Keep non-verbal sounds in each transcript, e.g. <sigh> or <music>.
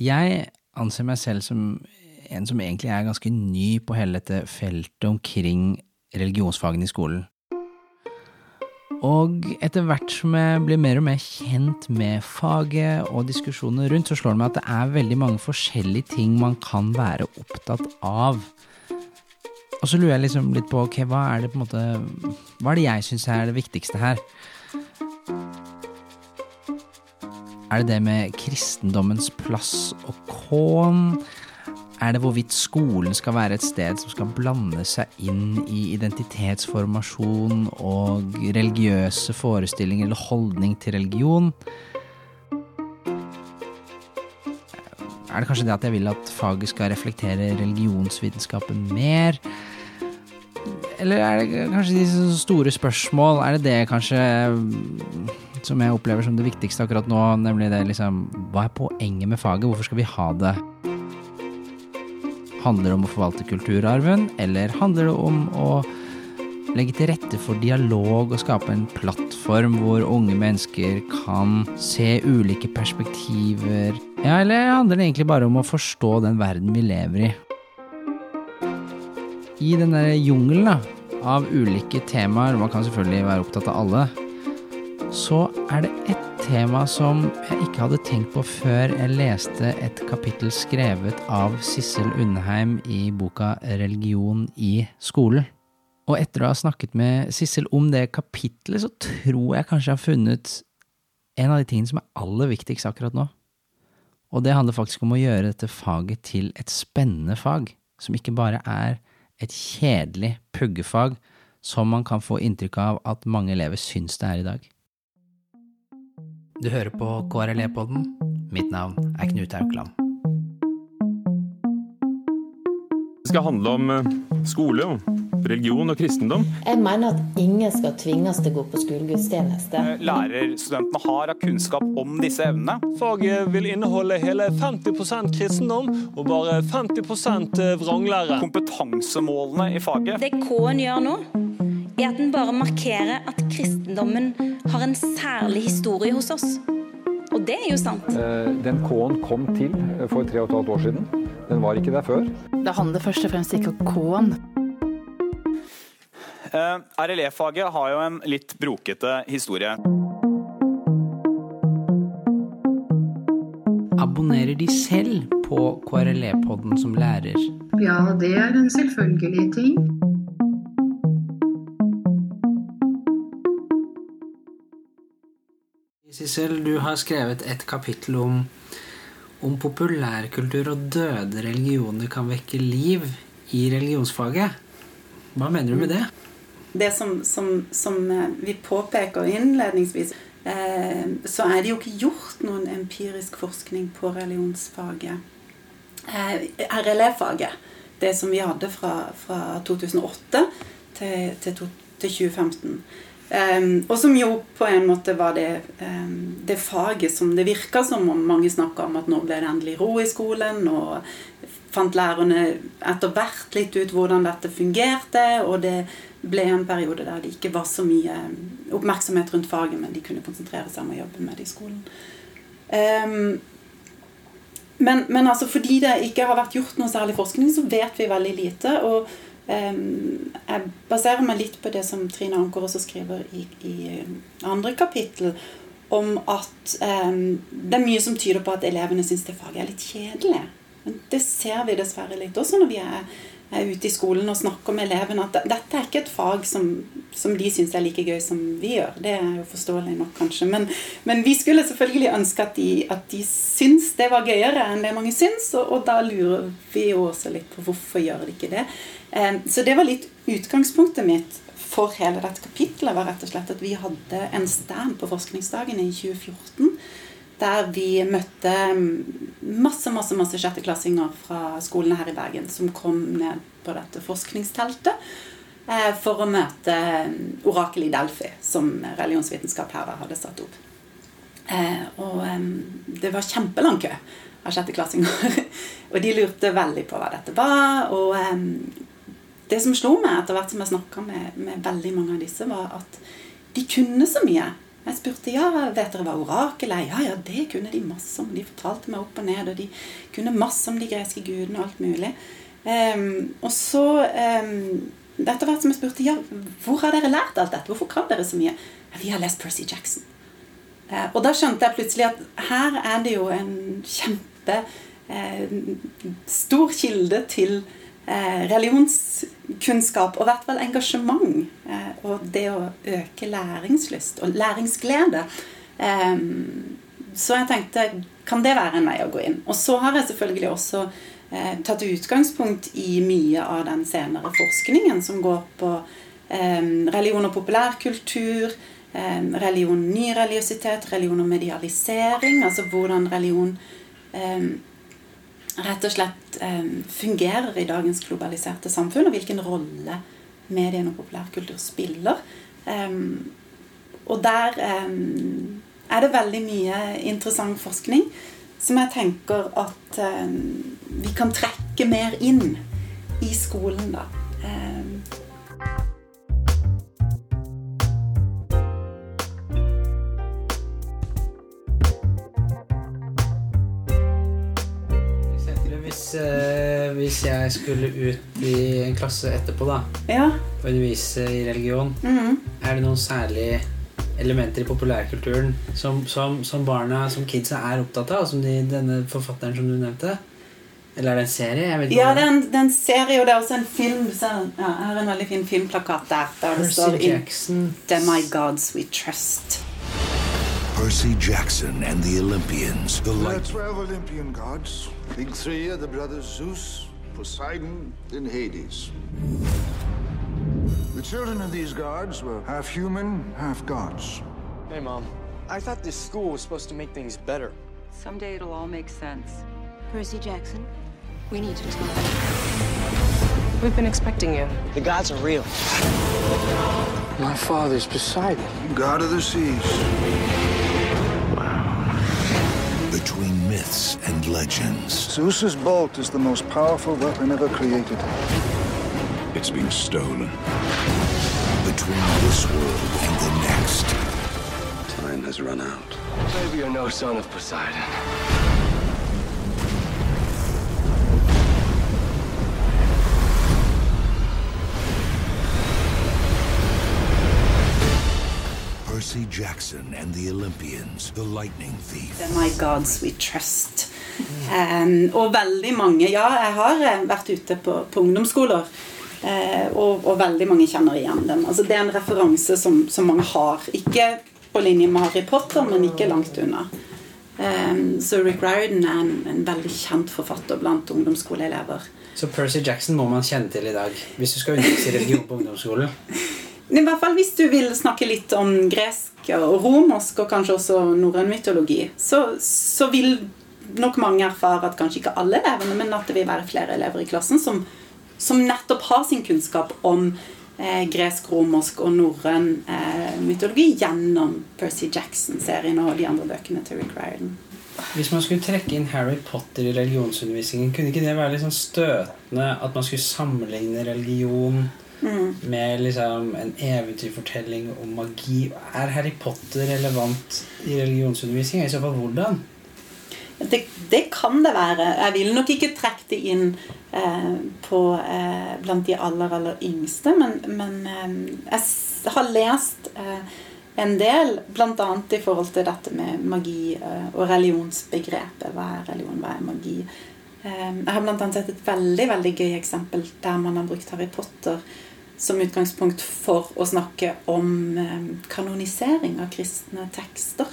Jeg anser meg selv som en som egentlig er ganske ny på hele dette feltet omkring religionsfagene i skolen. Og etter hvert som jeg blir mer og mer kjent med faget og diskusjonene rundt, så slår det meg at det er veldig mange forskjellige ting man kan være opptatt av. Og så lurer jeg liksom litt på ok, hva er det på en måte Hva er det jeg syns er det viktigste her? Er det det med kristendommens plass og kån? Er det hvorvidt skolen skal være et sted som skal blande seg inn i identitetsformasjon og religiøse forestillinger eller holdning til religion? Er det kanskje det at jeg vil at faget skal reflektere religionsvitenskapen mer? Eller er det kanskje disse store spørsmål? Er det det kanskje som jeg opplever som det viktigste akkurat nå, nemlig det liksom Hva er poenget med faget? Hvorfor skal vi ha det? Handler det om å forvalte kulturarven, eller handler det om å legge til rette for dialog og skape en plattform hvor unge mennesker kan se ulike perspektiver? Ja, eller handler det egentlig bare om å forstå den verden vi lever i? I den derre jungelen da, av ulike temaer, man kan selvfølgelig være opptatt av alle, så er det ett tema som jeg ikke hadde tenkt på før jeg leste et kapittel skrevet av Sissel Undheim i boka Religion i skolen. Og etter å ha snakket med Sissel om det kapittelet, så tror jeg kanskje jeg har funnet en av de tingene som er aller viktigst akkurat nå. Og det handler faktisk om å gjøre dette faget til et spennende fag, som ikke bare er et kjedelig puggefag som man kan få inntrykk av at mange elever syns det er i dag. Du hører på KRLE-podden. Mitt navn er Knut Haukland. Det skal handle om eh, skole, religion og kristendom. Jeg mener at ingen skal tvinges til å gå på skolegudstjeneste. Eh, lærerstudentene har av kunnskap om disse evnene. Faget vil inneholde hele 50% kristendom og bare 50 eh, vranglære. Kompetansemålene i faget. Det K-en gjør nå, er at den bare markerer at kristendommen har en særlig historie hos oss. Og det er jo sant. Eh, den K-en kom til for tre og et halvt år siden. Den var ikke der før. Det handler først og fremst ikke om K-en. Eh, RLE-faget har jo en litt brokete historie. Abonnerer de selv på KRLE-podden som lærer? Ja, det er en selvfølgelig ting. Sissel, du har skrevet et kapittel om, om populærkultur og døde religioner kan vekke liv i religionsfaget. Hva mener du med det? Det som, som, som eh, vi påpeker innledningsvis, eh, så er det jo ikke gjort noen empirisk forskning på religionsfaget. Eh, RLE-faget, det som vi hadde fra, fra 2008 til, til, til 2015 Um, og som jo på en måte var det, um, det faget som det virka som om mange snakka om at nå ble det endelig ro i skolen. Og fant lærerne etter hvert litt ut hvordan dette fungerte. Og det ble en periode der det ikke var så mye oppmerksomhet rundt faget, men de kunne konsentrere seg om å jobbe med det i skolen. Um, men, men altså fordi det ikke har vært gjort noe særlig forskning, så vet vi veldig lite. og jeg baserer meg litt på det som Trine Anker også skriver i, i andre kapittel, om at um, det er mye som tyder på at elevene syns det faget er litt kjedelig. Men det ser vi dessverre litt også når vi er ute i skolen og snakker med elevene, at dette er ikke et fag som, som de syns er like gøy som vi gjør. Det er jo forståelig nok, kanskje. Men, men vi skulle selvfølgelig ønske at de, at de syns det var gøyere enn det mange syns, og, og da lurer vi jo også litt på hvorfor gjør de ikke det. Så det var litt utgangspunktet mitt for hele dette kapitlet. var rett og slett At vi hadde en stand på Forskningsdagen i 2014. Der vi møtte masse masse, masse sjetteklassinger fra skolene her i Bergen som kom ned på dette forskningsteltet eh, for å møte orakelet i Delphi, som religionsvitenskap her hadde satt opp. Eh, og det var kjempelang kø av sjetteklassinger. <laughs> og de lurte veldig på hva dette var. Og det som slo meg etter hvert som jeg snakka med, med, veldig mange av disse, var at de kunne så mye Jeg spurte ja, vet dere hva orakel er. Ja, ja, det kunne de masse om. De fortalte meg opp og ned, og de kunne masse om de greske gudene og alt mulig. Um, og så um, Etter hvert som jeg spurte ja, hvor har dere lært alt dette? Hvorfor kan dere så mye? Vi har lest Percy Jackson. Uh, og da skjønte jeg plutselig at her er det jo en kjempe uh, stor kilde til uh, religionskunnskap og i hvert fall engasjement. Og det å øke læringslyst og læringsglede. Um, så jeg tenkte kan det være en vei å gå inn? Og så har jeg selvfølgelig også eh, tatt utgangspunkt i mye av den senere forskningen som går på eh, religion og populærkultur, religion ny nyreligiositet, religion og medialisering, altså hvordan religion rett og slett fungerer i dagens globaliserte samfunn, og hvilken rolle mediene og populærkultur spiller. Um, og der er det veldig mye interessant forskning som jeg tenker at um, vi kan trekke mer inn i skolen, da. Hvis, eh, hvis, jeg skulle ut i en klasse etterpå da ja. og undervise i religion, mm. er det noen særlige elementer i populærkulturen som, som, som, barna, som kidsa er opptatt av, som de, denne forfatteren som du nevnte? Eller er det en serie? ja, det er, en, det er en, serie, og det er også en film. Så, ja, jeg har en veldig fin filmplakat der. der det står Jackson. my gods we trust. Percy Jackson and the Olympians. The there are twelve Olympian gods. Big three are the brothers Zeus, Poseidon, and Hades. The children of these gods were half human, half gods. Hey, Mom. I thought this school was supposed to make things better. Someday it'll all make sense. Percy Jackson, we need to talk. We've been expecting you. The gods are real. My father's Poseidon. God of the seas. Wow. Between myths and legends. Zeus's bolt is the most powerful weapon ever created. It's been stolen. Between this world and the next. Time has run out. Maybe you're no son of Poseidon. Percy Jackson and the Olympians, The Lightning Thief. The My Gods We Trust. Um, og veldig mange Ja, jeg har eh, vært ute på, på ungdomsskoler. Uh, og, og, veldig mange kjenner igjen den. Altså, det er en referanse som, som, mange har. Ikke på linje med Harry Potter, men ikke langt unna. Um, så Rick Riordan er en, en, veldig kjent forfatter blant ungdomsskoleelever. Så Percy Jackson må man kjenne til i dag hvis du skal undervise religion på ungdomsskolen? <laughs> I hvert fall hvis du vil snakke litt om gresk og romersk, og kanskje også norrøn mytologi, så, så, vil nok mange erfare at kanskje ikke alle elevene, men at det vil være flere elever i klassen som, som nettopp har sin kunnskap om eh, gresk, romersk og norrøn eh, mytologi gjennom Percy Jackson-serien og de andre bøkene til Rick Riordan. Hvis man skulle trekke inn Harry Potter i religionsundervisningen, kunne ikke det være litt sånn støtende at man skulle sammenligne religion Mm. Med liksom en eventyrfortelling om magi. Er Harry Potter relevant i religionsundervisning? I så fall hvordan? Det, det, kan det være. Jeg vil nok ikke trekke det inn eh, på, eh, blant de aller, aller yngste. Men, men eh, jeg har lest eh, en del, bl.a. i forhold til dette med magi eh, og religionsbegrepet. Hva er religion, hva er magi? Eh, jeg har bl.a. sett et veldig veldig gøy eksempel der man har brukt Harry Potter som utgangspunkt for å snakke om eh, kanonisering av kristne tekster.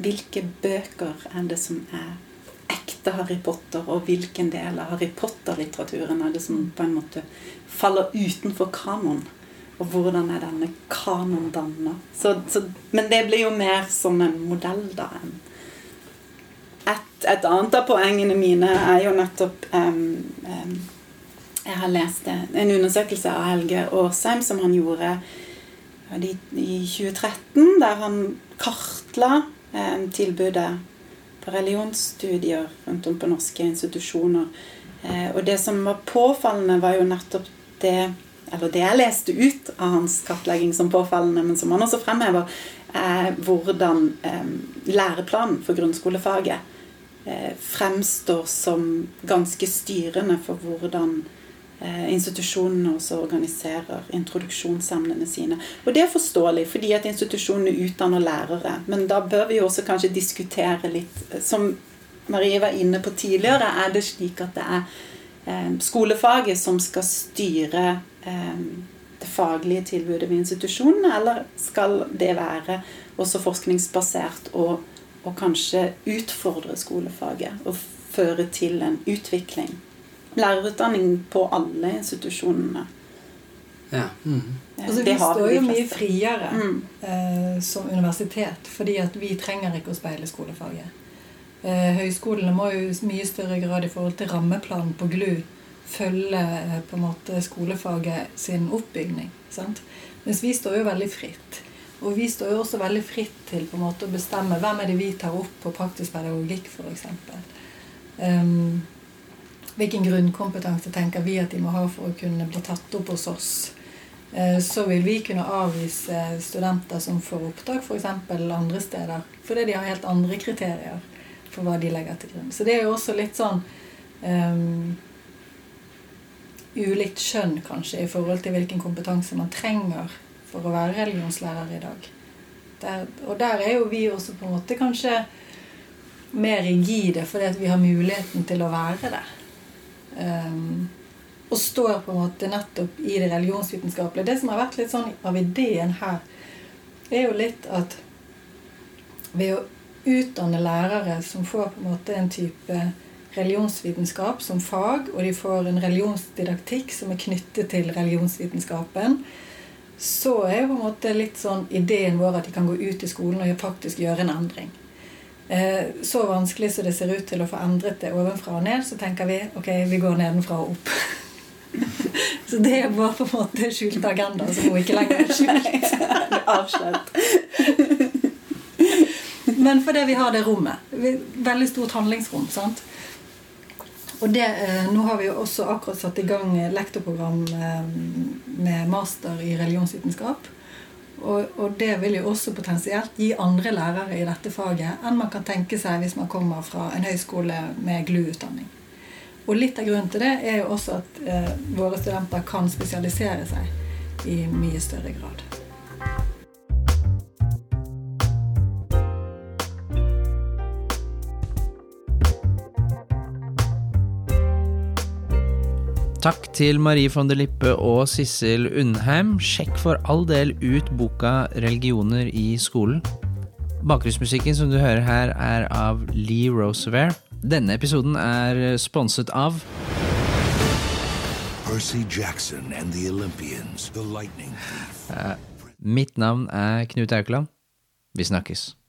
Hvilke bøker er det som er ekte Harry Potter, og hvilken del av Harry Potter-litteraturen er det som på en måte faller utenfor kanon? Og hvordan er denne kanon danna? Men det blir jo mer som en modell, da. Et, et annet av poengene mine er jo nettopp um, um, jeg har lest en undersøkelse av Helge Årsheim som han gjorde i 2013, der han kartla eh, tilbudet på religionsstudier rundt om på norske institusjoner. Eh, og det som var påfallende, var jo nettopp det eller det jeg leste ut av hans kartlegging som påfallende, men som han også fremhever, er hvordan eh, læreplanen for grunnskolefaget fremstår som ganske styrende for hvordan institusjonene også organiserer introduksjonsemnene sine. Og det er forståelig, fordi at institusjonene utdanner lærere. Men da bør vi også kanskje diskutere litt eh, Som Marie var inne på tidligere, er det slik at det er eh, skolefaget som skal styre eh, det faglige tilbudet ved institusjonene, eller skal det være også forskningsbasert og, og kanskje utfordre skolefaget og føre til en utvikling? Lærerutdanning på alle institusjonene. Ja. Mm. Altså, vi står jo mye friere mm. eh, som universitet fordi at vi trenger ikke å speile skolefaget. Eh, høyskolene må jo i mye større grad i forhold til rammeplanen på GLU følge eh, på en måte skolefaget sin oppbygning. Sant? Mens vi står jo veldig fritt. Og vi står jo også veldig fritt til på en måte å bestemme hvem er det vi tar opp på praktisk pedagogikk f.eks. Um, ehm, hvilken grunnkompetanse tenker vi at de må ha for å kunne bli tatt opp hos oss. Uh, så vil vi kunne avvise studenter som får opptak f.eks. andre steder. Fordi de har helt andre kriterier for hva de legger til grunn. Så det er jo også litt sånn um, ulikt skjønn, kanskje, i forhold til hvilken kompetanse man trenger for å være religionslærer i dag. Der, og der er jo vi også på en måte kanskje mer rigide fordi vi har muligheten til å være det. Um, og står på en måte nettopp i det religionsvitenskapelige. Det som har vært litt sånn av ideen her, er jo litt at ved å utdanne lærere som får på en måte en type religionsvitenskap som fag, og de får en religionsdidaktikk som er knyttet til religionsvitenskapen, så er jo på en måte litt sånn ideen vår at de kan gå ut i skolen og faktisk gjøre en endring. Eh, så vanskelig som det ser ut til å få endret det ovenfra og ned, så tenker vi ok, vi går nedenfra og opp. <laughs> så det er bare på en måte skjult agenda som hun ikke lenger er skjult. <laughs> Avslørt. Men fordi vi har det rommet. Veldig stort handlingsrom. sant? Og det, eh, nå har vi jo også akkurat satt i gang lektorprogram eh, med master i religionsvitenskap. Og, og, det vil jo også potensielt gi andre lærere i dette faget enn man kan tenke seg hvis man kommer fra en høyskole med GLU-utdanning. Og litt av grunnen til det er jo også at eh, våre studenter kan spesialisere seg i mye større grad. Takk til Marie von der Lippe og Sissel Undheim. Sjekk for all del ut boka 'Religioner i skolen'. Bakgrunnsmusikken som du hører her, er av Lee Rosevere. Denne episoden er sponset av Percy Jackson and the Olympians, The Lightning Thief. Uh, mitt navn er Knut Aukland. Vi snakkes.